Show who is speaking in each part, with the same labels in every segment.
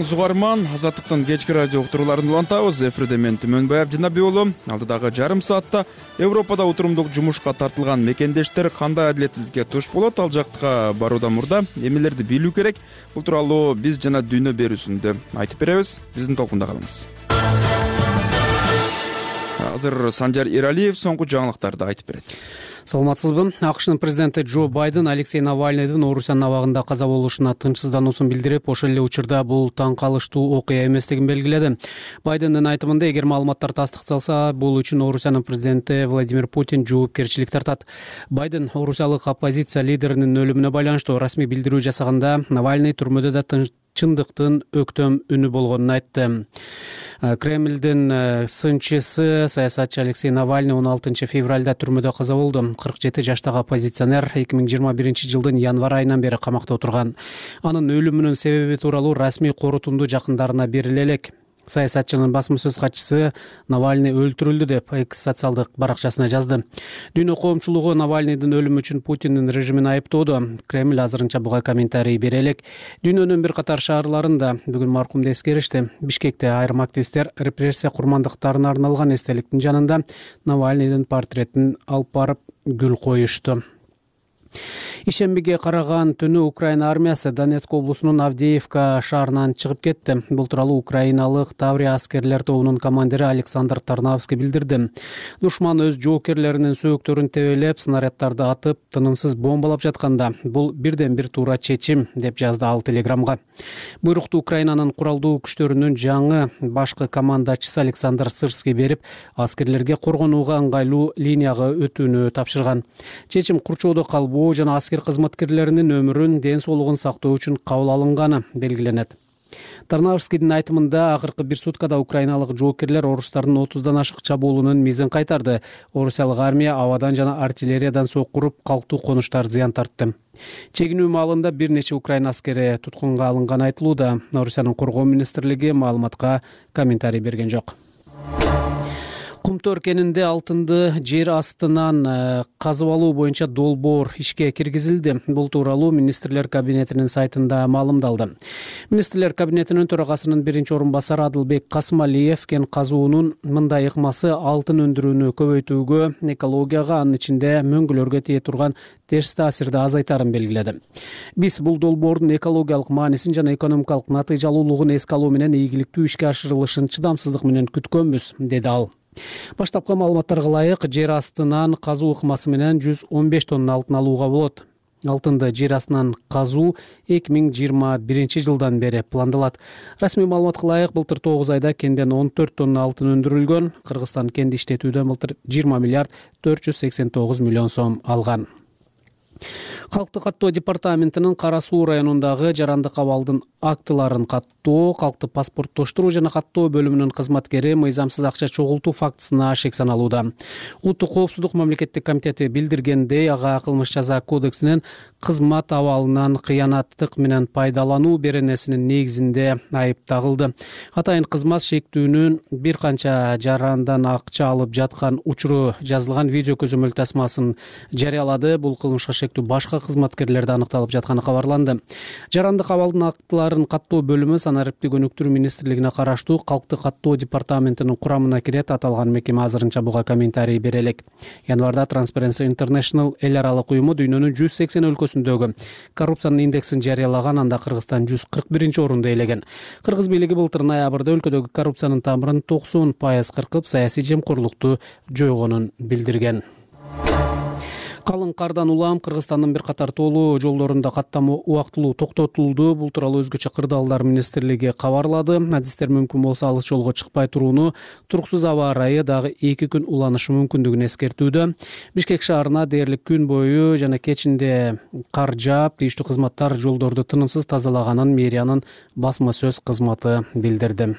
Speaker 1: угарман азаттыктын кечки радио уктурууларын улантабыз. Эфирде мен түмөнбай абдинаби уулу алдыдагы жарым саатта европада отурумдук жумушка тартылган мекендештер кандай адилетсиздикке туш болот ал жакка баруудан мурда эмнелерди билүү керек. Бул тууралуу биз жана дүйнө берүүсүндө айтып беребиз. Биздин толкунда калыңыз. Азыр санжар эралиев соңку жаңылыктарды айтып берет
Speaker 2: саламатсызбы? Акшнын президенти джо байден алексей навальныйдын орусиянын абагында каза болушуна тынчсыздануусун билдирип ошол эле учурда бул таң калыштуу окуя эместигин белгиледи. Байдендин айтымында эгер маалыматтар тастыкталса бул үчүн орусиянын президенти владимир путин жоопкерчилик тартат. Байден орусиялык оппозиция лидеринин өлүмүнө байланыштуу расмий билдирүү жасаганда навальный түрмөдө да чындыктын өктөм үнү болгонун айтты. Э, кремлдин э, сынчысы саясатчы алексей навальный он алтынчы февралда түрмөдө каза болду. кырк жети жаштагы оппозиционер эки миң жыйырма биринчи жылдын январь айынан бери камакта отурган. Анын өлүмүнүн себеби тууралуу расмий корутунду жакындарына бериле элек саясатчынын басма сөз катчысы навальный өлтүрүлдү деп экс социалдык баракчасына жазды. Дүйнө коомчулугу навальныйдын өлүмү үчүн путиндин режимин айыптоодо. Кремль азырынча буга комментарий бере элек дүйнөнүн бир катар шаарларында бүгүн маркумду эскеришти бишкекте айрым активисттер репрессия курмандыктарына арналган эстеликтин жанында навальныйдын портретин алып барып гүл коюшту ишембиге караган түнү украина армиясы донецк облусунун авдеевка шаарынан чыгып кетти. Бул тууралуу украиналык таврия аскерлер тобунун командири александр тарнавский билдирди. Душман өз жоокерлеринин сөөктөрүн тебелеп снаряддарды атып тынымсыз бомбалап жатканда бул бирден бир туура чечим деп жазды ал телеграмга. Буйрукту украинанын куралдуу күчтөрүнүн жаңы башкы командачысы александр сырский берип аскерлерге коргонууга ыңгайлуу линияга өтүүнү тапшырган. Чечим курчоодо калбоо жана аскер кызматкерлеринин өмүрүн ден соолугун сактоо үчүн кабыл алынганы белгиленет. Тарнавскийдин айтымында акыркы бир суткада украиналык жоокерлер орустардын отуздан ашык чабуулунун мизин кайтарды. Орусиялык армия абадан жана артиллериядан сокку уруп калктуу конуштар зыян тартты. Чегинүү маалында бир нече украин аскери туткунга алынганы айтылууда. Орусиянын коргоо министрлиги маалыматка комментарий берген жок кум төр кенинде алтынды жер астынан э, казып алуу боюнча долбоор ишке киргизилди. Бул тууралуу министрлер кабинетинин сайтында маалымдалды. Министрлер кабинетинин төрагасынын биринчи орун басары адылбек касымалиев кен казуунун мындай ыкмасы алтын өндүрүүнү көбөйтүүгө экологияга анын ичинде мөңгүлөргө тие турган терс таасирди азайтарын белгиледи. Биз бул долбоордун экологиялык маанисин жана экономикалык натыйжалуулугун эске алуу менен ийгиликтүү ишке ашырылышын чыдамсыздык менен күткөнбүз деди ал баштапкы маалыматтарга ылайык жер астынан казуу ыкмасы менен жүз он беш тонна алтын алууга болот. Алтынды жер астынан казуу эки миң жыйырма биринчи жылдан бери пландалат. Расмий маалыматка ылайык былтыр тогуз айда кенден он төрт тонна алтын өндүрүлгөн. Кыргызстан кенди иштетүүдөн былтыр жыйырма миллиард төрт жүз сексен тогуз миллион сом алган калкты каттоо департаментинин кара суу районундагы жарандык абалдын актыларын каттоо калкты паспорттоштуруу жана каттоо бөлүмүнүн кызматкери мыйзамсыз акча чогултуу фактысына шек саналууда. Улуттук коопсуздук мамлекеттик комитети билдиргендей ага кылмыш жаза кодексинин кызмат абалынан кыянаттык менен пайдалануу беренесинин негизинде айып тагылды. Атайын кызмат шектүүнүн бир канча жарандан акча алып жаткан учуру жазылган видео көзөмөл тасмасын жарыялады. Бул кылмышка башка кызматкерлерде аныкталып жатканы кабарланды. Жарандык абалдын актыларын каттоо бөлүмү санариптик өнүктүрүү министрлигине караштуу калкты каттоо департаментинин курамына кирет аталган мекеме азырынча буга комментарий бере элек январда transparency international эл аралык уюму дүйнөнүн жүз сексен өлкөсүндөгү коррупциянын индексин жарыялаган анда кыргызстан жүз кырк биринчи орунду ээлеген кыргыз бийлиги былтыр ноябрда өлкөдөгү коррупциянын тамырын токсон пайыз кыркып саясий жемкорлукту жойгонун билдирген калың кардан улам кыргызстандын бир катар тоолуу жолдорунда каттама убактылуу токтотулду. Бул тууралуу өзгөчө кырдаалдар министрлиги кабарлады. Адистер мүмкүн болсо алыс жолго чыкпай турууну туруксуз аба ырайы дагы эки күн уланышы мүмкүндүгүн эскертүүдө. Бишкек шаарына дээрлик күн бою жана кечинде кар жаап тийиштүү кызматтар жолдорду тынымсыз тазалаганын мэриянын басма сөз кызматы билдирди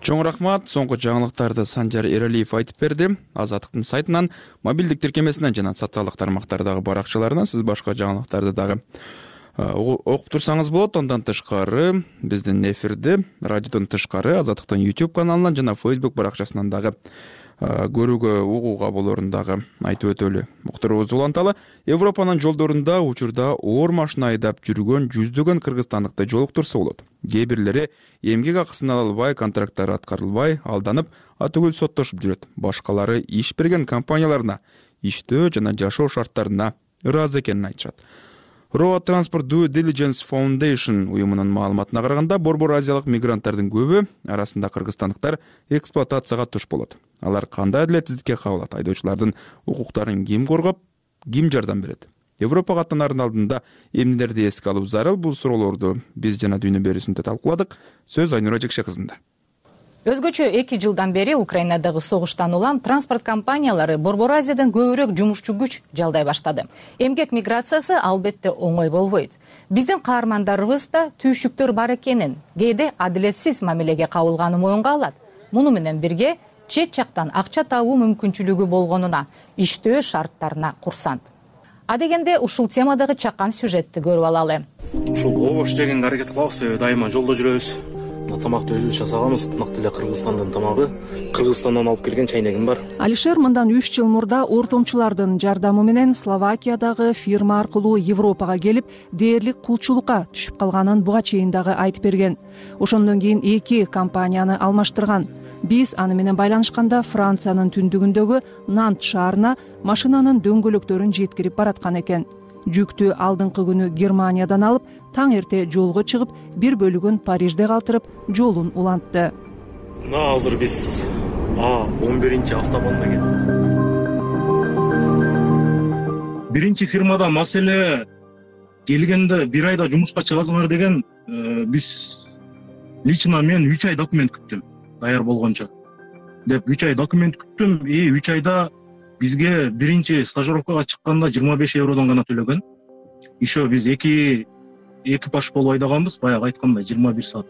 Speaker 1: чоң рахмат соңку жаңылыктарды санжар эралиев айтып берди. Азаттыктын сайтынан мобилдик тиркемесинен жана социалдык тармактардагы баракчаларынан сиз башка жаңылыктарды дагы окуп турсаңыз болот. Андан тышкары биздин эфирди радиодон тышкары азаттыктын youtube каналынан жана facebook баракчасынан дагы көрүүгө угууга болоорун дагы айтып өтөлү. Уктуруубузду уланталы европанын жолдорунда учурда оор машина айдап жүргөн жүздөгөн кыргызстандыкты жолуктурса болот. Кээ бирлери эмгек акысын ала албай контракттары аткарылбай алданып атүгүл соттошуп жүрөт. Башкалары иш берген компанияларына иштөө жана жашоо шарттарына ыраазы экенин айтышат roa transport due diligence foundation уюмунун маалыматына караганда борбор азиялык мигранттардын көбү арасында кыргызстандыктар эксплуатацияга туш болот. Алар кандай адилетсиздикке кабылат? Айдоочулардын укуктарын ким коргоп ким жардам берет? Европага аттанаардын алдында эмнелерди эске алуу зарыл? Бул суроолорду биз жана дүйнө берүүсүндө талкууладык. Сөз айнура жекше кызында
Speaker 3: өзгөчө эки жылдан бери украинадагы согуштан улам транспорт компаниялары борбор азиядан көбүрөөк жумушчу күч жалдай баштады. Эмгек миграциясы албетте оңой болбойт. Биздин каармандарыбыз да түйшүктөр бар экенин кээде адилетсиз мамилеге кабылганын моюнга алат. Муну менен бирге чет жактан акча табуу мүмкүнчүлүгү болгонуна иштөө шарттарына курсант. Адегенде ушул темадагы чакан сюжетти көрүп алалы.
Speaker 4: Ушул обош жегенге аракет кылабыз себеби дайыма жолдо жүрөбүз тамакты өзүбүз жасаганбыз. Ынак деле кыргызстандын тамагы. Кыргызстандан алып келген чайнегим бар.
Speaker 5: Алишер мындан үч жыл мурда ортомчулардын жардамы менен словакиядагы фирма аркылуу европага келип дээрлик кулчулукка түшүп калганын буга чейин дагы айтып берген. Ошондон кийин эки компанияны алмаштырган. Биз аны менен байланышканда франциянын түндүгүндөгү нант шаарына машинанын дөңгөлөктөрүн жеткирип бараткан экен. Жүктү алдыңкы күнү германиядан алып таң эрте жолго чыгып бир бөлүгүн парижде калтырып жолун улантты.
Speaker 4: Мына азыр биз он биринчи автобанда кетип биринчи фирмада маселе келгенде бир айда жумушка чыгасыңар деген э, биз лично мен үч ай документ күттүм даяр болгончо. Деп үч ай документ күттүм и үч айда бизге биринчи стажировкага чыкканда жыйырма беш евродон гана төлөгөн. Еще биз эки экипаж болуп айдаганбыз. Баягы айткандай жыйырма бир саат.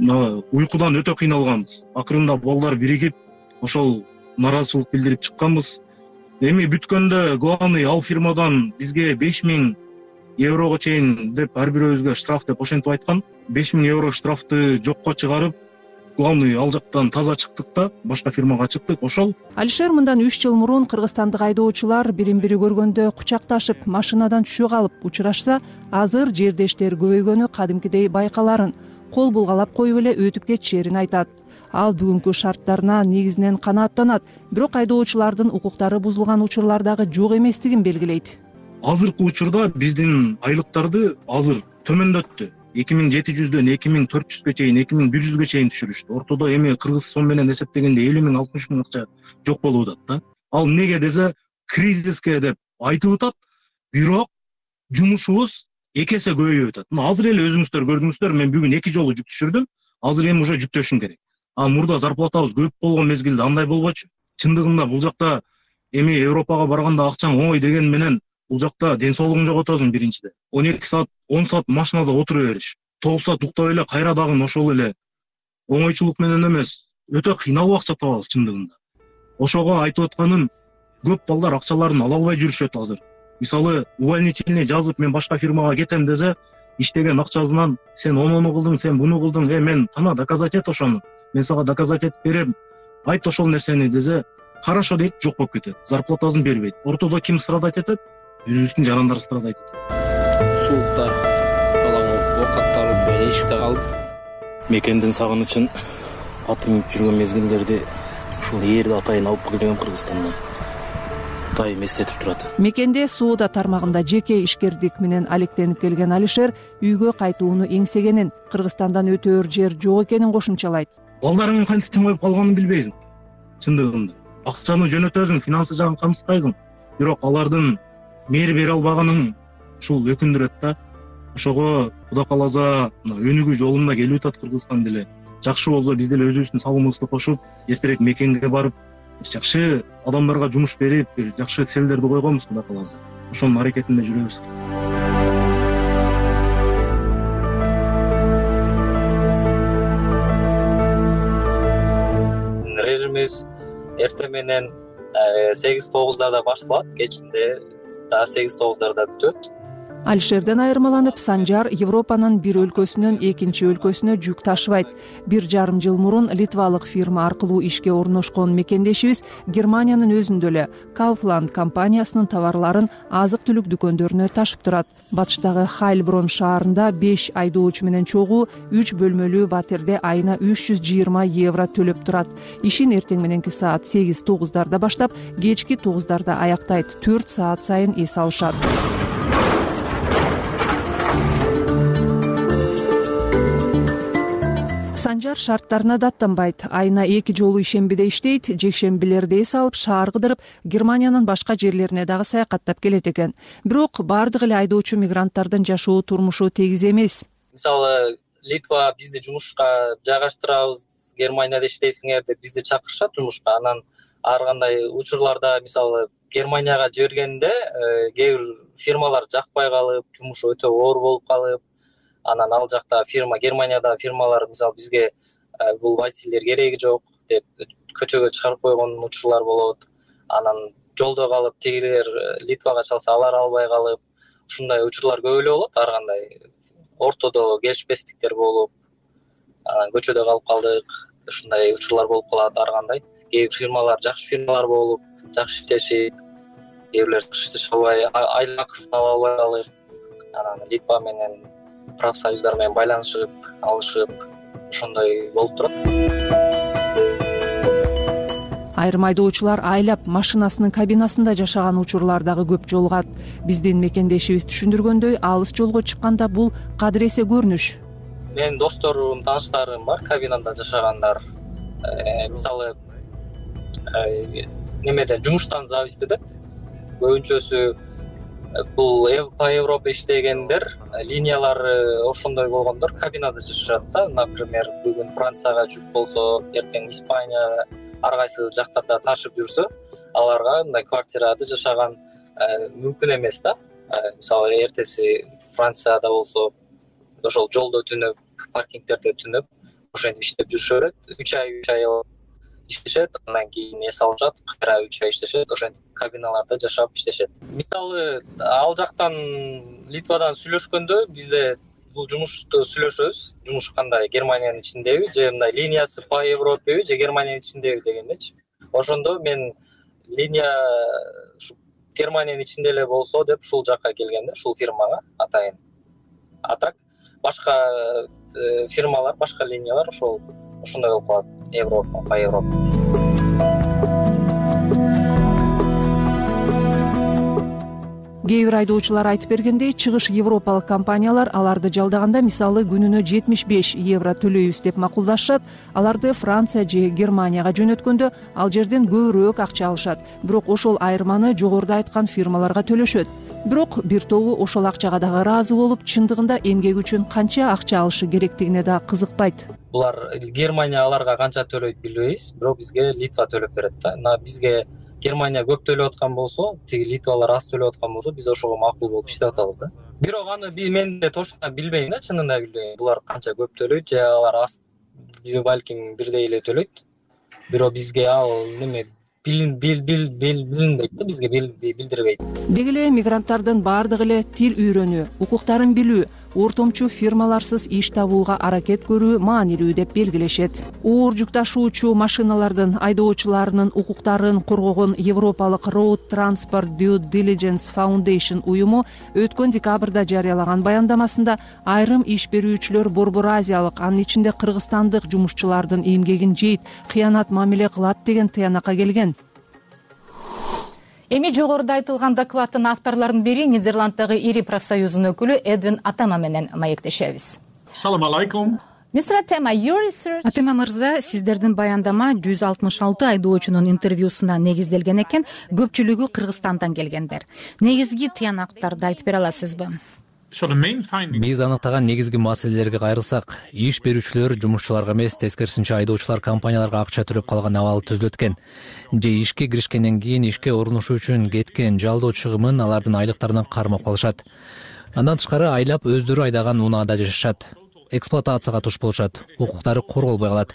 Speaker 4: Уйкудан өтө кыйналганбыз. Акырында балдар биригип ошол нааразычылык билдирип чыкканбыз. Эми бүткөндө главный ал фирмадан бизге беш миң еврого чейин деп ар бирөөбүзгө штраф деп ошентип айткан. Беш миң евро штрафты жокко чыгарып главный ал жактан таза чыктык да башка фирмага чыктык. Ошол
Speaker 5: алишер мындан үч жыл мурун кыргызстандык айдоочулар бирин бири көргөндө кучакташып машинадан түшө калып учурашса азыр жердештер көбөйгөнү кадимкидей байкаларын кол булгалап коюп эле өтүп кетишэрин айтат. Ал бүгүнкү шарттарына негизинен канааттанат бирок айдоочулардын укуктары бузулган учурлар дагы жок эместигин белгилейт.
Speaker 4: Азыркы учурда биздин айлыктарды азыр төмөндөттү. эки миң жети жүздөн эки миң төрт жүзгө чейин эки миң бир жүзгө чейин түшүрүштү. Ортодо эми кыргыз сом менен эсептегенде элүү миң алтымыш миң акча жок болуп атат да. Ал эмнеге десе кризиске деп айтып атат бирок жумушубуз эки эсе көбөйүп атат. Мына азыр эле өзүңүздөр көрдүңүздөр мен бүгүн эки жолу жүк түшүрдүм. Азыр эми уже жүктөшүм керек. А мурда зарплатабыз көп болгон мезгилде андай болбочу. Чындыгында бул жакта эми европага барганда акчаң оңой дегени менен бул жакта ден соолугуңду жоготосуң биринчиден он эки саат он саат машинада отура бериш тогуз саат уктап эле кайра дагы ошол эле оңойчулук менен эмес өтө кыйналып акча табабыз чындыгында. Ошого айтып атканым көп балдар акчаларын ала албай жүрүшөт азыр мисалы увольнительный жазып мен башка фирмага кетем десе иштеген акчасынан сен онону кылдың сен буну кылдың э мен кана доказать эт ошону мен сага доказать этип берем айт ошол нерсени десе хорошо дейт жок болуп кетет зарплатасын бербейт. Ортодо ким страдать этет? Өзүбүздүн жарандары страдать этет.
Speaker 6: Суукта оокатталып мен эшикте калып.
Speaker 4: Мекендин сагынычын аты минип жүргөн мезгилдерди ушул ээрди атайын алып келгем кыргызстандан атайын эстетип турат.
Speaker 5: Мекенде соода тармагында жеке ишкердик менен алектенип келген алишер үйгө кайтууну эңсегенин кыргызстандан өтөөр жер жок экенин кошумчалайт.
Speaker 4: Балдарыңы кантип чыңгайып калганын билбейсиң? Чындыгында акчаны жөнөтөсүң финансы жагын камсыздайсың бирок алардын мээр бере албаганың ушул өкүндүрөт да. Ошого кудай кааласа мына өнүгүү жолуна келип атат кыргызстан деле. Жакшы болсо биз деле өзүбүздүн салымыбызды кошуп эртерээк мекенге барып жакшы адамдарга жумуш берип бир жакшы целдерди койгонбуз кудай кааласа ошонун аракетинде жүрөбүз.
Speaker 6: Режимибиз эртең менен э, сегиз тогуздарда башталат. Кечинде дагы сегиз тогуздарда бүтөт
Speaker 5: алишерден айырмаланып санжар европанын бир өлкөсүнөн экинчи өлкөсүнө жүк ташыбайт. Бир жарым жыл мурун литвалык фирма аркылуу ишке орношкон мекендешибиз. Германиянын өзүндө эле кауфланд компаниясынын товарларын азык түлүк дүкөндөрүнө ташып турат. Батыштагы хайльброн шаарында беш айдоочу менен чогуу үч бөлмөлүү батирде айына үч жүз жыйырма евро төлөп турат. Ишин эртең мененки саат сегиз тогуздарда баштап кечки тогуздарда аяктайт. Төрт саат сайын эс алышат санжар шарттарына даттанбайт. Айына эки жолу ишембиде иштейт жекшембилерди эс алып шаар кыдырып германиянын башка жерлерине дагы саякаттап келет экен. Бирок баардык эле айдоочу мигранттардын жашоо турмушу тегиз эмес.
Speaker 6: Мисалы литва бизди жумушка жайгаштырабыз германияда иштейсиңер деп бизди чакырышат жумушка. Анан ар кандай учурларда мисалы германияга жибергенде э, кээ бир фирмалар жакпай калып жумушу өтө оор болуп калып анан ал жакта фирма германиядагы фирмалар мисалы бизге э, бул водительдер кереги жок деп көчөгө чыгарып койгон учурлар болот. Анан жолдо калып тигилер э, литвага чалса алар албай калып ушундай учурлар көп эле болот ар кандай ортодо келишпестиктер болуп анан көчөдө калып калдык ушундай учурлар болуп калат ар кандай. Кээ бир фирмалар жакшы фирмалар болуп жакшы иштешип кээ бирлер иштеше албай айлык акысын ала албай калып анан литва менен профсоюздар менен байланышып алышып ошондой болуп турат.
Speaker 5: Айрым айдоочулар айлап машинасынын кабинасында жашаган учурлар дагы көп жолугат. Биздин мекендешибиз түшүндүргөндөй алыс жолго чыкканда бул кадыресе көрүнүш.
Speaker 6: Менин досторум тааныштарым бар кабинада жашагандар. Э, мисалы э, немеден жумуштан зависить этет көбүнчөсү бул по европа иштегендер линиялары ошондой болгондор кабинада жашашат да. Например бүгүн францияга жүк болсо эртең испания ар кайсы жактарда ташып жүрсө аларга мындай квартирада жашаган э, мүмкүн эмес да. Э, мисалы эртеси францияда болсо ошол жолдо түнөп паркингдерде түнөп ошентип иштеп жүрүшө берет үч ай үч ай иштешет андан кийин эс алышат кайра үч ай иштешет ошентип кабиналарда жашап иштешет. Мисалы ал жактан литвадан сүйлөшкөндө бизде бул жумушту сүйлөшөбүз. Жумуш кандай? Германиянын ичиндеби же мындай линиясы по европеби же германиянын ичиндеби дегендечи. Ошондо мен линия ушу германиянын ичинде эле болсо деп ушул жака келгем да ушул фирмага атайын. А так башка э, фирмалар башка линиялар ошол ошондой болуп калат европа по европа?
Speaker 5: Кээ бир айдоочулар айтып бергендей чыгыш европалык компаниялар аларды жалдаганда мисалы күнүнө жетимиш беш евро төлөйбүз деп макулдашышат аларды франция же германияга жөнөткөндө ал жерден көбүрөөк акча алышат. Бирок ошол айырманы жогоруда айткан фирмаларга төлөшөт бирок бир тобу ошол акчага дагы ыраазы болуп чындыгында эмгек үчүн канча акча алышы керектигине да кызыкпайт.
Speaker 6: Булар германия аларга канча төлөйт билбейбиз бирок бизге литва төлөп берет да. Мына бизге германия көп төлөп аткан болсо тиги литвалар аз төлөп аткан болсо биз ошого макул болуп иштеп атабыз да. Бирок аны мен точно билбейм да чынында билбейм. Булар канча көп төлөйт же алар аз балким бирдей эле төлөйт. Бирок бизге ал неме билинбейт да бизге билдирбейт.
Speaker 5: Деги эле мигранттардын баардыгы эле тил үйрөнүү укуктарын билүү ортомчу фирмаларсыз иш табууга аракет көрүү маанилүү деп белгилешет. Оор жүк ташуучу машиналардын айдоочуларынын укуктарын коргогон европалык road transport due diligence foundation уюму өткөн декабрда жарыялаган баяндамасында айрым иш берүүчүлөр борбор азиялык анын ичинде кыргызстандык жумушчулардын эмгегин жейт кыянат мамиле кылат деген тыянакка келген
Speaker 3: эми жогоруда айтылган докладдын авторлорунун бири нидерланддагы ири профсоюздун өкүлү эдвин атама менен маектешебиз.
Speaker 7: Салам алейкум.
Speaker 3: Мистер атема
Speaker 8: атема мырза сиздердин баяндама жүз алтымыш алты айдоочунун интервьюсуна негизделген экен. Көпчүлүгү кыргызстандан келгендер. Негизги тыянактарды айтып бере аласызбы
Speaker 9: биз аныктаган негизги маселелерге кайрылсак иш берүүчүлөр жумушчуларга эмес тескерисинче айдоочулар компанияларга акча төлөп калган абал түзүлөт экен же ишке киришкенден кийин ишке орношуу үчүн кеткен жалдоо чыгымын алардын айлыктарынан кармап калышат. Андан тышкары айлап өздөрү айдаган унаада жашашат. Эксплуатацияга туш болушат. Укуктары корголбой калат.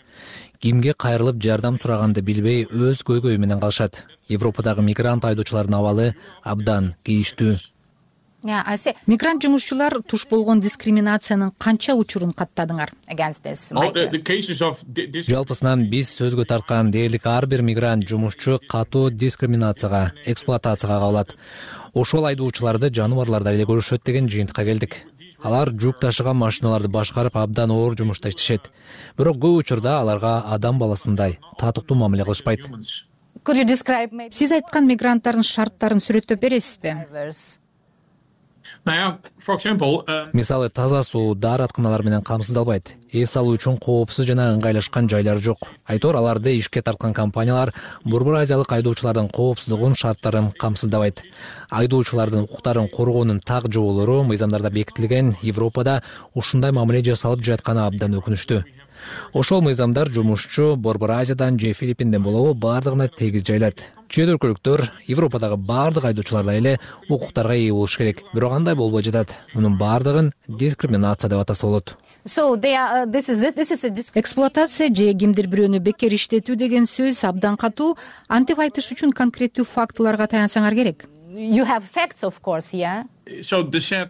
Speaker 9: Кимге кайрылып жардам сураганды билбей өз көйгөйү менен калышат. Европадагы мигрант айдоочулардын абалы абдан кейиштүү
Speaker 8: мигрант жумушчулар туш болгон дискриминациянын канча учурун каттадыңар?
Speaker 9: Жалпысынан биз сөзгө тарткан дээрлик ар бир мигрант жумушчу катуу дискриминацияга эксплуатацияга кабылат. Ошол айдоочуларды жаныбарлардай эле көрүшөт деген жыйынтыкка келдик. Алар жүк ташыган машиналарды башкарып абдан оор жумушта иштешет. Бирок көп учурда аларга адам баласындай татыктуу мамиле кылышпайт.
Speaker 8: Сиз айткан мигранттардын шарттарын сүрөттөп бересизби
Speaker 9: мисалы таза суу дааратканалар менен камсыздалбайт. Эс алуу үчүн коопсуз жана ыңгайлашкан жайлар жок. Айтор аларды ишке тарткан компаниялар борбор азиялык айдоочулардын коопсуздугун шарттарын камсыздабайт. Айдоочулардын укуктарын коргоонун так жоболору мыйзамдарда бекитилген. Европада ушундай мамиле жасалып жатканы абдан өкүнүчтүү ошол мыйзамдар жумушчу борбор азиядан же филиппинден болобу баардыгына тегиз жайылат. Чет өлкөлүктөр европадагы баардык айдоочулардай эле укуктарга ээ болуш керек. Бирок андай болбой жатат. Мунун баардыгын дискриминация деп атаса болот.
Speaker 8: Uh, эксплуатация же кимдир бирөөнү бекер иштетүү деген сөз абдан катуу. Антип айтыш үчүн конкреттүү фактыларга таянсаңар керек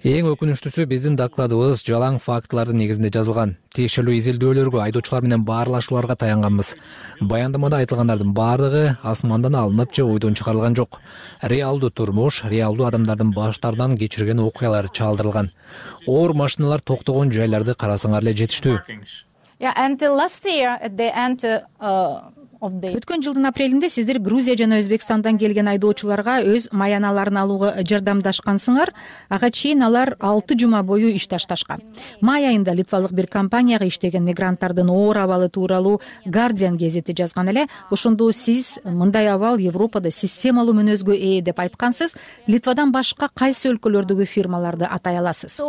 Speaker 9: эң өкүнүчтүүсү биздин докладыбыз жалаң фактылардын негизинде жазылган. Тиешелүү изилдөөлөргө айдоочулар менен баарлашууларга таянганбыз. Баяндамада айтылгандардын баардыгы асмандан алынып же ойдон чыгарылган жок. Реалдуу турмуш реалдуу адамдардын баштарынан кечирген окуялар чаалдырылган оор машиналар токтогон жайларды карасаңар эле жетиштүү
Speaker 8: өткөн жылдын апрелинде сиздер грузия жана өзбекстандан келген айдоочуларга өз маяналарын алууга жардамдашкансыңар. Ага чейин алар алты жума бою иш ташташкан. Май айында литвалык бир компанияга иштеген мигранттардын оор абалы тууралуу гардиан гезити жазган эле ошондо сиз мындай абал европада системалуу мүнөзгө ээ деп айткансыз литвадан башка кайсы өлкөлөрдөгү фирмаларды атай аласыз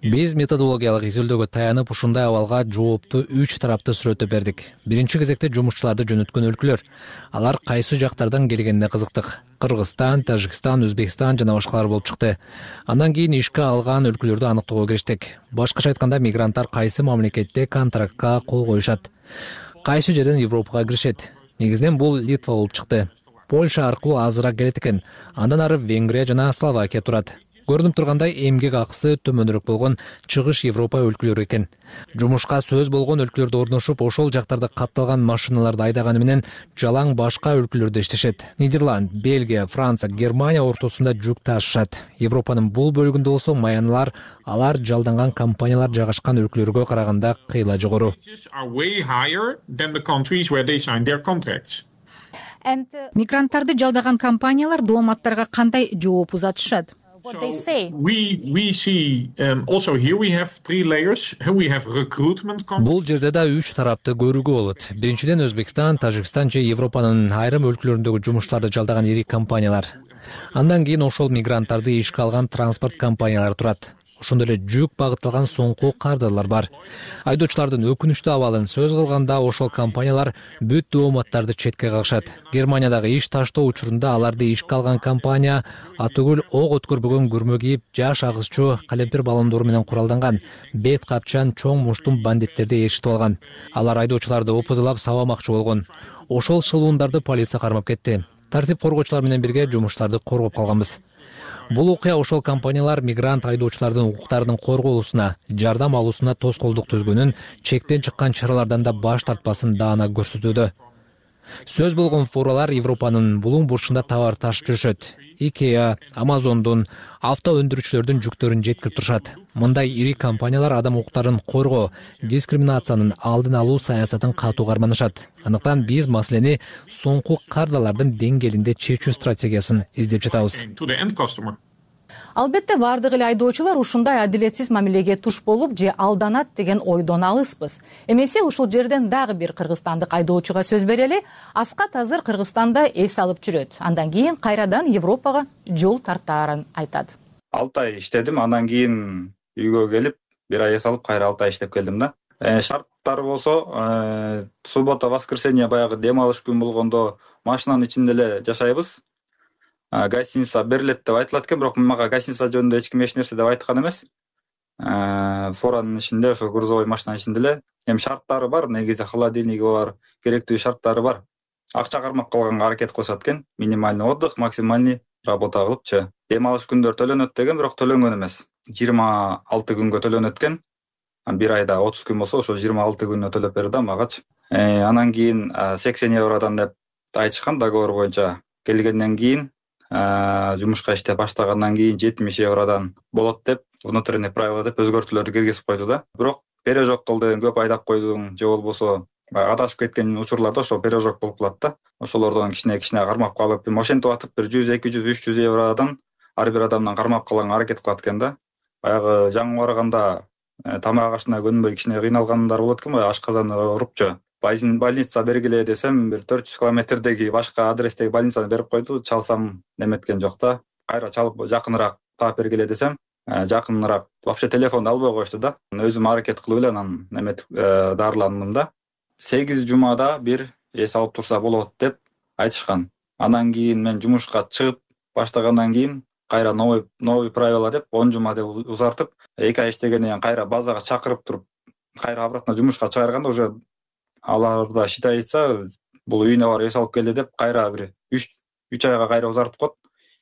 Speaker 9: биз методологиялык изилдөөгө таянып ушундай абалга жоопту үч тараптуу сүрөттөп бердик. Биринчи кезекте жумушчуларды жөнөткөн өлкөлөр. Алар кайсы жактардан келгенине кызыктык. Кыргызстан тажикстан өзбекстан жана башкалар болуп чыкты. Андан кийин ишке алган өлкөлөрдү аныктоого кириштик. Башкача айтканда мигранттар кайсы мамлекетте контрактка кол коюшат? Кайсы жерден европага киришет? Негизинен бул литва болуп чыкты польша аркылуу азыраак келет экен. Андан ары венгрия жана словакия турат. Көрүнүп тургандай эмгек акысы төмөнүрөөк болгон чыгыш европа өлкөлөрү экен. Жумушка сөз болгон өлкөлөрдө орношуп ошол жактарда катталган машиналарды айдаганы менен жалаң башка өлкөлөрдө иштешет. Нидерланд бельгия франция германия ортосунда жүк ташышат. Европанын бул бөлүгүндө болсо маяналар алар жалданган компаниялар жайгашкан өлкөлөргө караганда кыйла жогору
Speaker 8: мигранттарды жалдаган компаниялар дооматтарга кандай жооп узатышат?
Speaker 9: Бул жерде да үч тарапты көрүүгө болот. Биринчиден өзбекстан тажикстан же европанын айрым өлкөлөрүндөгү жумуштарды жалдаган ири компаниялар. Андан кийин ошол мигранттарды ишке алган транспорт компаниялары турат ошондой эле жүк багытталган соңку кардарлар бар. Айдоочулардын өкүнүчтүү абалын сөз кылганда ошол компаниялар бүт дооматтарды четке кагышат. Германиядагы иш таштоо учурунда аларды ишке алган компания атүгүл ок өткөрбөгөн күрмө кийип жаш агызчу калемпир баллондору менен куралданган бет капчан чоң муштум бандиттерди ээрчитип алган алар айдоочуларды опузалап сабамакчы болгон. Ошол шылуундарды полиция кармап кетти. Тартип коргоочулар менен бирге жумуштарды коргоп калганбыз бул окуя ошол компаниялар мигрант айдоочулардын укуктарынын корголуусуна жардам алуусуна тоскоолдук түзгөнүн чектен чыккан чаралардан да баш тартпасын даана көрсөтүүдө сөз болгон фуралар европанын булуң бурчунда товар ташып жүрүшөт. Икеа амазондун авто өндүрүүчүлөрдүн жүктөрүн жеткирип турушат. Мындай ири компаниялар адам укуктарын коргоо дискриминациянын алдын алуу саясатын катуу карманышат. Андыктан биз маселени соңку кардалардын деңгээлинде чечүү стратегиясын издеп жатабыз
Speaker 3: албетте баардык эле айдоочулар ушундай адилетсиз мамилеге туш болуп же алданат деген ойдон алыспыз. Эмесе ушул жерден дагы бир кыргызстандык айдоочуга сөз берели аскат азыр кыргызстанда эс алып жүрөт. Андан кийин кайрадан европага жол тартаарын айтат.
Speaker 7: Алты ай иштедим андан кийин үйгө келип бир ай эс алып кайра алты ай иштеп келдим да. Э, шарттары болсо э, суббота воскресенье баягы дем алыш күн болгондо машинанын ичинде эле жашайбыз гостиница берилет деп айтылат экен бирок мага гостиница жөнүндө эч ким эч нерсе деп айткан эмес. Форанын ичинде ошо грузовой машинанын ичинде эле эми шарттары бар. Негизи холодильниги бар керектүү шарттары бар. Акча кармап калганга аракет кылышат экен. Минимальный отдых максимальный работа кылыпчы. Дем алыш күндөр төлөнөт деген бирок төлөнгөн эмес. Жыйырма алты күнгө төлөнөт экен. Бир айда отуз күн болсо ошо жыйырма алты күнүнө төлөп бер да магачы э, анан кийин сексен евродон деп айтышкан договор боюнча келгенден кийин жумушка иштеп баштагандан кийин жетимиш евродон болот деп внутренний правила деп өзгөртүүлөрдү киргизип койду да. Бирок пережог кылдың көп айдап койдуң же болбосо баягы адашып кеткен учурларда ошол пережог болуп калат да. Ошолордон кичине кичине кармап калып эми ошентип атып бир жүз эки жүз үч жүз евродон ар бир адамдан кармап калганга аракет кылат экен да. Баягы жаңы барганда э, тамак ашына көнбөй кичине кыйналгандар болот экен баягы ашказан урупчу больница бергиле десем бир төрт жүз километрдеги башка адрестеги больницаны берип койду чалсам неметкен жок да. Кайра чалып жакыныраак таап бергиле десем э, жакыныраак вообще телефонду албай коюшту да. Өзүм аракет кылып эле анан неметип э, дарыландым да. Сегиз жумада бир эс алып турса болот деп айтышкан. Андан кийин мен жумушка чыгып баштагандан кийин кайра новый правила деп он жума деп узартып эки ай иштегенден кийин кайра базага чакырып туруп кайра обратно жумушка чыгарганда уже алар да считай этсе бул үйүнө барып эс алып келди деп кайра бир үч үч айга кайра узартып коет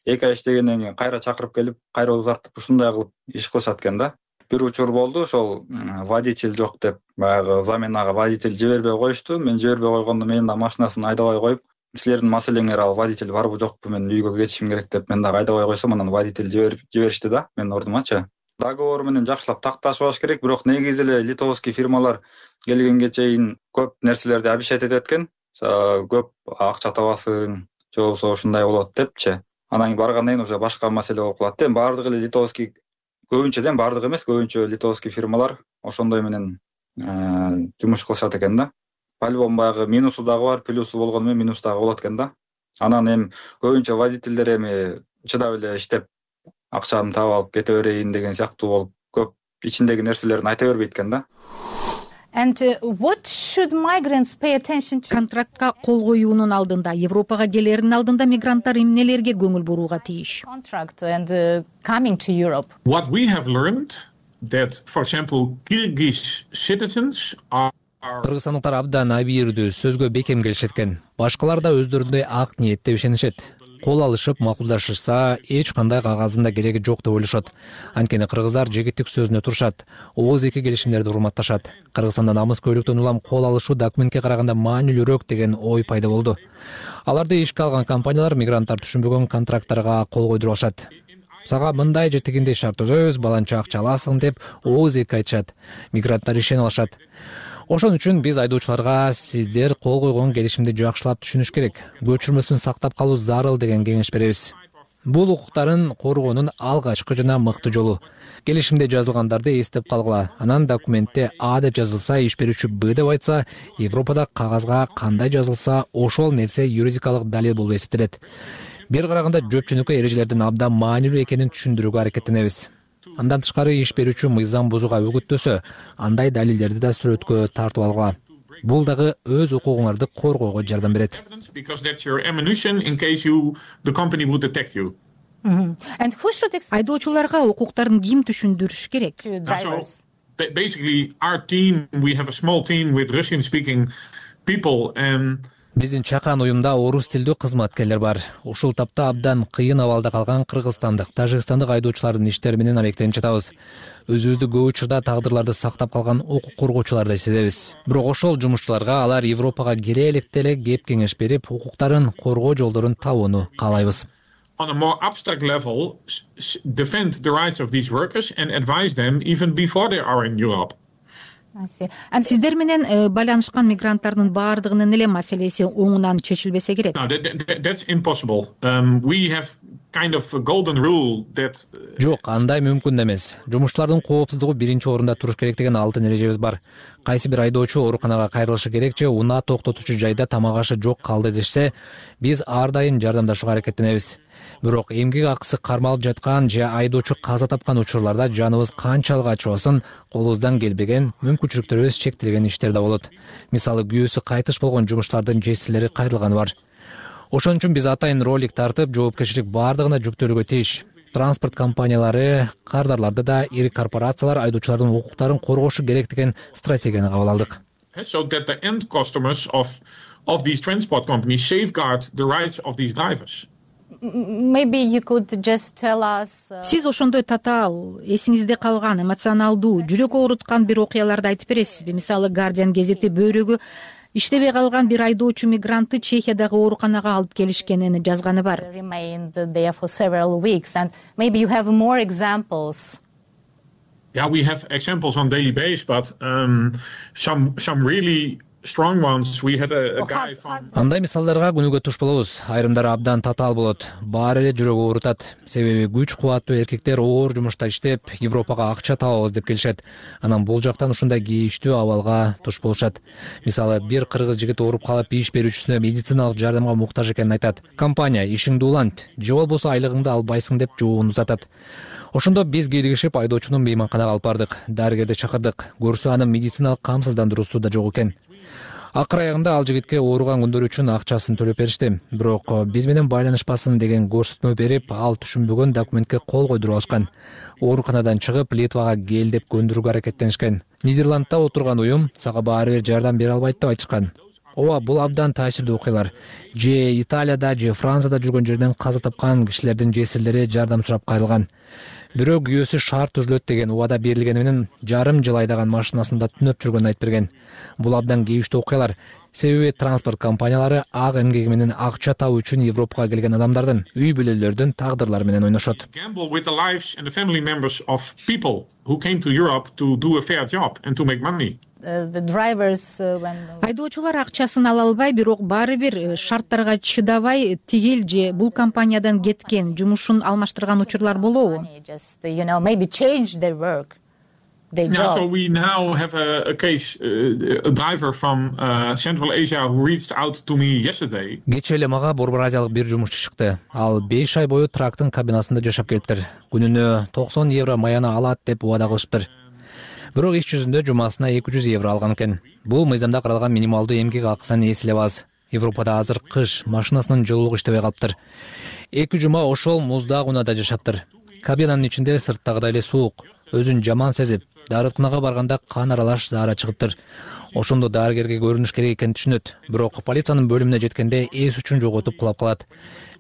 Speaker 7: эки ай иштегенден кийин кайра чакырып келип кайра узартып ушундай кылып иш кылышат экен да. Бир учур болду ошол водитель жок деп баягы заменага водитель жибербей коюшту. Мен жибербей койгондо менин дагы машинасын айдабай коюп силердин маселеңер ал водитель барбы жокпу мен үйгө кетишим керек деп мен дагы айдабай койсом анан водитель жиберишти да менин ордумачы договор менен жакшылап такташыбаш керек. Бирок негизи эле литовский фирмалар келгенге чейин көп нерселерди обещать этет экен. Көп акча табасың же болбосо ушундай болот депчи. Анан кийин баргандан кийин уже башка маселе болуп калат да. Эми баардыгы эле литовский көбүнчө да эми баардыгы эмес көбүнчө литовский фирмалар ошондой менен э, жумуш кылышат экен да. По любому баягы минусу дагы бар плюсу болгону менен минусу дагы болот экен да. Анан эми көбүнчө водительдер эми чыдап эле иштеп акчамды таап алып кете берейин деген сыяктуу болуп көп ичиндеги нерселерин айта бербейт экен да.
Speaker 8: Uh, контрактка кол коюунун алдында европага келердин алдында мигранттар эмнелерге көңүл бурууга тийиш?
Speaker 9: Кыргызстандыктар абдан абийирдүү сөзгө бекем келишет экен. Башкалар да өздөрүндөй ак ниетте ишенишет кол алышып макулдашышса эч кандай кагаздын да кереги жок деп ойлошот. Анткени кыргыздар жигиттик сөзүнө турушат ооз эки келишимдерди урматташат. Кыргызстанда намыс көйлөктөн улам кол алышуу документке караганда маанилүүрөөк деген ой пайда болду. Аларды ишке алган компаниялар мигранттар түшүнбөгөн контракттарга кол койдуруп алышат. Сага мындай же тигиндей шарт түзөбүз баланча акча аласың деп ооз эки айтышат. Мигранттар ишенип алышат ошон үчүн биз айдоочуларга сиздер кол койгон келишимди жакшылап түшүнүш керек. Көчүрмөсүн сактап калуу зарыл деген кеңеш беребиз. Бул укуктарын коргоонун алгачкы жана мыкты жолу. Келишимде жазылгандарды эстеп калгыла. Анан документте а деп жазылса иш берүүчү б деп айтса европада кагазга кандай жазылса ошол нерсе юридикалык далил болуп эсептелет. Бир караганда жөпчөнөкөй эрежелердин абдан маанилүү экенин түшүндүрүүгө аракеттенебиз андан тышкары иш берүүчү мыйзам бузууга үгүттөсө андай далилдерди да сүрөткө тартып алгыла бул дагы өз укугуңарды коргоого жардам берет.
Speaker 8: Айдоочуларга укуктарын ким түшүндүрүш керек
Speaker 9: биздин чакан уюмда орус тилдүү кызматкерлер бар. Ушул тапта абдан кыйын абалда калган кыргызстандык тажикстандык айдоочулардын иштери менен алектенип жатабыз өзүбүздү көп учурда тагдырларды сактап калган укук коргоочулардай сезебиз. Бирок ошол жумушчуларга алар европага келе электе эле кеп кеңеш берип укуктарын коргоо жолдорун табууну каалайбыз.
Speaker 10: On a more abstract level defend the rights of these workers and advise them even before they are in europe
Speaker 8: сиздер менен э, байланышкан мигранттардын баардыгынын эле маселеси оңунан чечилбесе керек?
Speaker 10: Um, uh,
Speaker 9: жок андай мүмкүн эмес. Жумушчулардын коопсуздугу биринчи орунда туруш керек деген алтын эрежебиз бар. Кайсы бир айдоочу ооруканага кайрылышы керек же унаа токтотуучу жайда тамак ашы жок калды дешсе биз ар дайым жардамдашууга аракеттенебиз бирок эмгек акысы кармалып жаткан же айдоочу каза тапкан учурларда жаныбыз канчалык ачыбасын колубуздан келбеген мүмкүнчүлүктөрүбүз чектелген иштер да болот. Мисалы күйөөсү кайтыш болгон жумуштардын жесирлери кайрылганы бар. Ошон үчүн биз атайын ролик тартып жоопкерчилик баардыгына жүктөлүүгө тийиш транспорт компаниялары кардарларды да ири корпорациялар айдоочулардын укуктарын коргошу керек деген стратегияны кабыл алдык.
Speaker 10: So that the end customers of of these transport companies safeguard the rights of these drivers
Speaker 3: maybe you could just tell us
Speaker 8: uh, сиз ошондой татаал эсиңизде калган эмоционалдуу жүрөк ооруткан бир окуяларды айтып бересизби? Мисалы гардиан гезити бөйрөгү иштебей калган бир айдоочу мигрантты чехиядагы ооруканага алып келишкенин жазганы бар.
Speaker 3: Maybe you have more examples.
Speaker 10: Yeah we have examples on daily base but um, some some really
Speaker 9: андай мисалдарга күнүгө туш болобуз. Айрымдары абдан татаал болот. Баары эле жүрөгү оорутат себеби күч кубаттуу эркектер оор жумушта иштеп европага акча табабыз деп келишет. Анан бул жактан ушундай кейиштүү абалга туш болушат. Мисалы бир кыргыз жигит ооруп калып иш берүүчүсүнө медициналык жардамга муктаж экенин айтат. Компания ишиңди улант. Же болбосо айлыгыңды албайсың деп жообун узатат. Ошондо биз кийлигишип айдоочуну мейманканага алып бардык. Дарыгерди чакырдык. Көрсө анын медициналык камсыздандыруусу да жок экен акыр аягында ал жигитке ооруган күндөрү үчүн акчасын төлөп беришти. Бирок биз менен байланышпасын деген көрсөтмө берип ал түшүнбөгөн документке кол койдуруп алышкан. Ооруканадан чыгып литвага кел деп көндүрүүгө аракеттенишкен. Нидерландда отурган уюм сага баары бир жардам бере албайт деп айтышкан. Ооба бул абдан таасирдүү окуялар. Же италияда же францияда жүргөн жерден каза тапкан кишилердин жесирлери жардам сурап кайрылган бирөө күйөөсү шаар түзүлөт деген убада берилгени менен жарым жыл айдаган машинасында түнөп жүргөнүн айтып берген. Бул абдан кейиштүү окуялар себеби транспорт компаниялары ак эмгеги менен акча табуу үчүн европага келген адамдардын үй бүлөлөрдүн тагдырлары менен ойношот.
Speaker 8: Uh, айдоочулар акчасын ала албай бирок баары бир э, шарттарга чыдабай тигил же бул компаниядан кеткен жумушун алмаштырган учурлар болобу?
Speaker 9: Кечээ эле мага борбор азиялык бир жумушчу чыкты. Ал беш ай бою трактын кабинасында жашап келиптир. Күнүнө токсон евро маяны алат деп убада кылышыптыр бирок иш жүзүндө жумасына эки жүз евро алган экен. Бул мыйзамда каралган минималдуу эмгек акысынан эс эле аз европада азыр кыш машинасынын жылуулугу иштебей калыптыр. Эки жума ошол муздак унаада жашаптыр. Кабинанын ичинде сырттагыдай эле суук өзүн жаман сезип дарыканага барганда кан аралаш заара чыгыптыр. Ошондо дарыгерге көрүнүш керек экенин түшүнөт. Бирок полициянын бөлүмүнө жеткенде эс үчүн жоготуп кулап калат.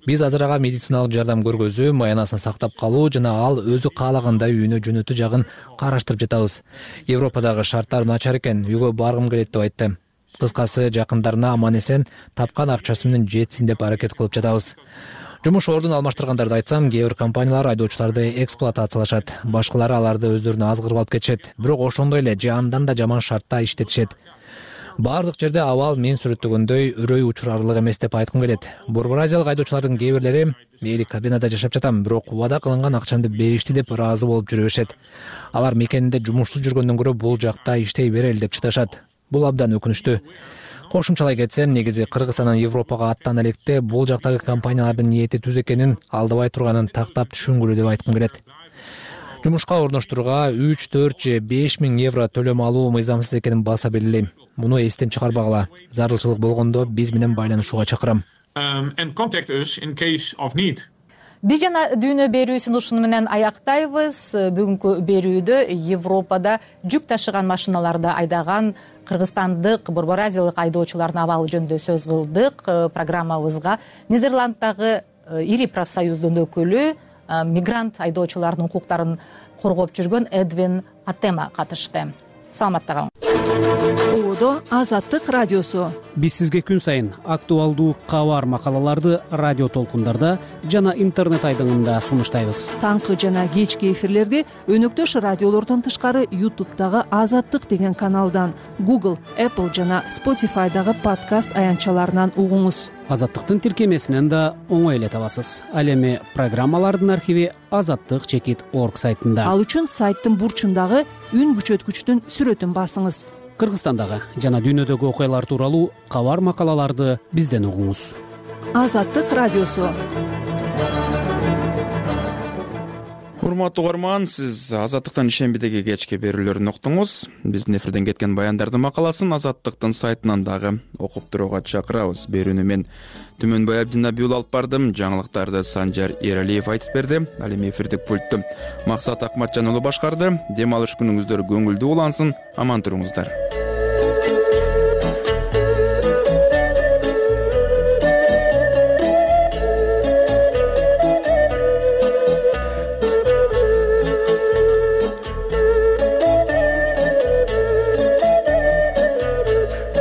Speaker 9: Биз азыр ага медициналык жардам көргөзүү маянасын сактап калуу жана ал өзү каалагандай үйүнө жөнөтүү жагын караштырып жатабыз. Европадагы шарттар начар экен үйгө баргым келет деп айтты. Кыскасы жакындарына аман эсен тапкан акчасы менен жетсин деп аракет кылып жатабыз жумуш ордун алмаштыргандарды айтсам кээ бир компаниялар айдоочуларды эксплуатациялашат. Башкалары аларды өздөрүнө азгырып алып кетишет. Бирок ошондой эле же андан да жаман шартта иштетишет. Баардык жерде абал мен сүрөттөгөндөй үрөй учурарлык эмес деп айткым келет. Борбор азиялык айдоочулардын кээ бирлери мейли кабинада жашап жатам бирок убада кылынган акчамды беришти деп ыраазы болуп жүрө беришет алар мекенинде жумушсуз жүргөндөн көрө бул жакта иштей берели деп чыдашат бул абдан өкүнүчтүү кошумчалай кетсем негизи кыргызстандан европага аттанан электе бул жактагы компаниялардын ниети түз экенин алдабай турганын тактап түшүнгүлө деп айткым келет. Жумушка орноштурууга үч төрт же беш миң евро төлөм алуу мыйзамсыз экенин баса белгилейм. Муну эстен чыгарбагыла. Зарылчылык болгондо биз менен байланышууга чакырам.
Speaker 10: Um,
Speaker 3: биз жана дүйнө берүүсүн ушуну менен аяктайбыз. Бүгүнкү берүүдө европада жүк ташыган машиналарды айдаган кыргызстандык борбор азиялык айдоочулардын абалы жөнүндө сөз кылдык. Программабызга нидерланддагы э, ири профсоюздун өкүлү э, мигрант айдоочулардын укуктарын коргоп жүргөн эдвин атема катышты саламатта калыңыз
Speaker 5: ободо азаттык радиосу.
Speaker 2: Биз сизге күн сайын актуалдуу кабар макалаларды радио толкундарда жана интернет айдыңында сунуштайбыз.
Speaker 5: Таңкы жана кечки эфирлерди өнөктөш радиолордон тышкары ютубтагы азаттык деген каналдан google apple жана spotifydагы подкаст аянтчаларынан угуңуз
Speaker 2: азаттыктын тиркемесинен да оңой эле табасыз. Ал эми программалардын архиви азаттык чекит орг сайтында.
Speaker 5: Ал үчүн сайттын бурчундагы үн күчөткүчтүн сүрөтүн басыңыз.
Speaker 2: Кыргызстандагы жана дүйнөдөгү окуялар тууралуу кабар макалаларды бизден угуңуз.
Speaker 5: Азаттык радиосу
Speaker 1: урматтуу угарман сиз азаттыктын ишембидеги кечки берүүлөрүн уктуңуз. Биздин эфирден кеткен баяндардын макаласын азаттыктын сайтынан дагы окуп турууга чакырабыз. Берүүнү мен түмөнбай абдинаби уулу алып бардым. Жаңылыктарды санжар эралиев айтып берди. Ал эми эфирдик пультту максат акматжан уулу башкарды. Дем алыш күнүңүздөр көңүлдүү улансын. Аман туруңуздар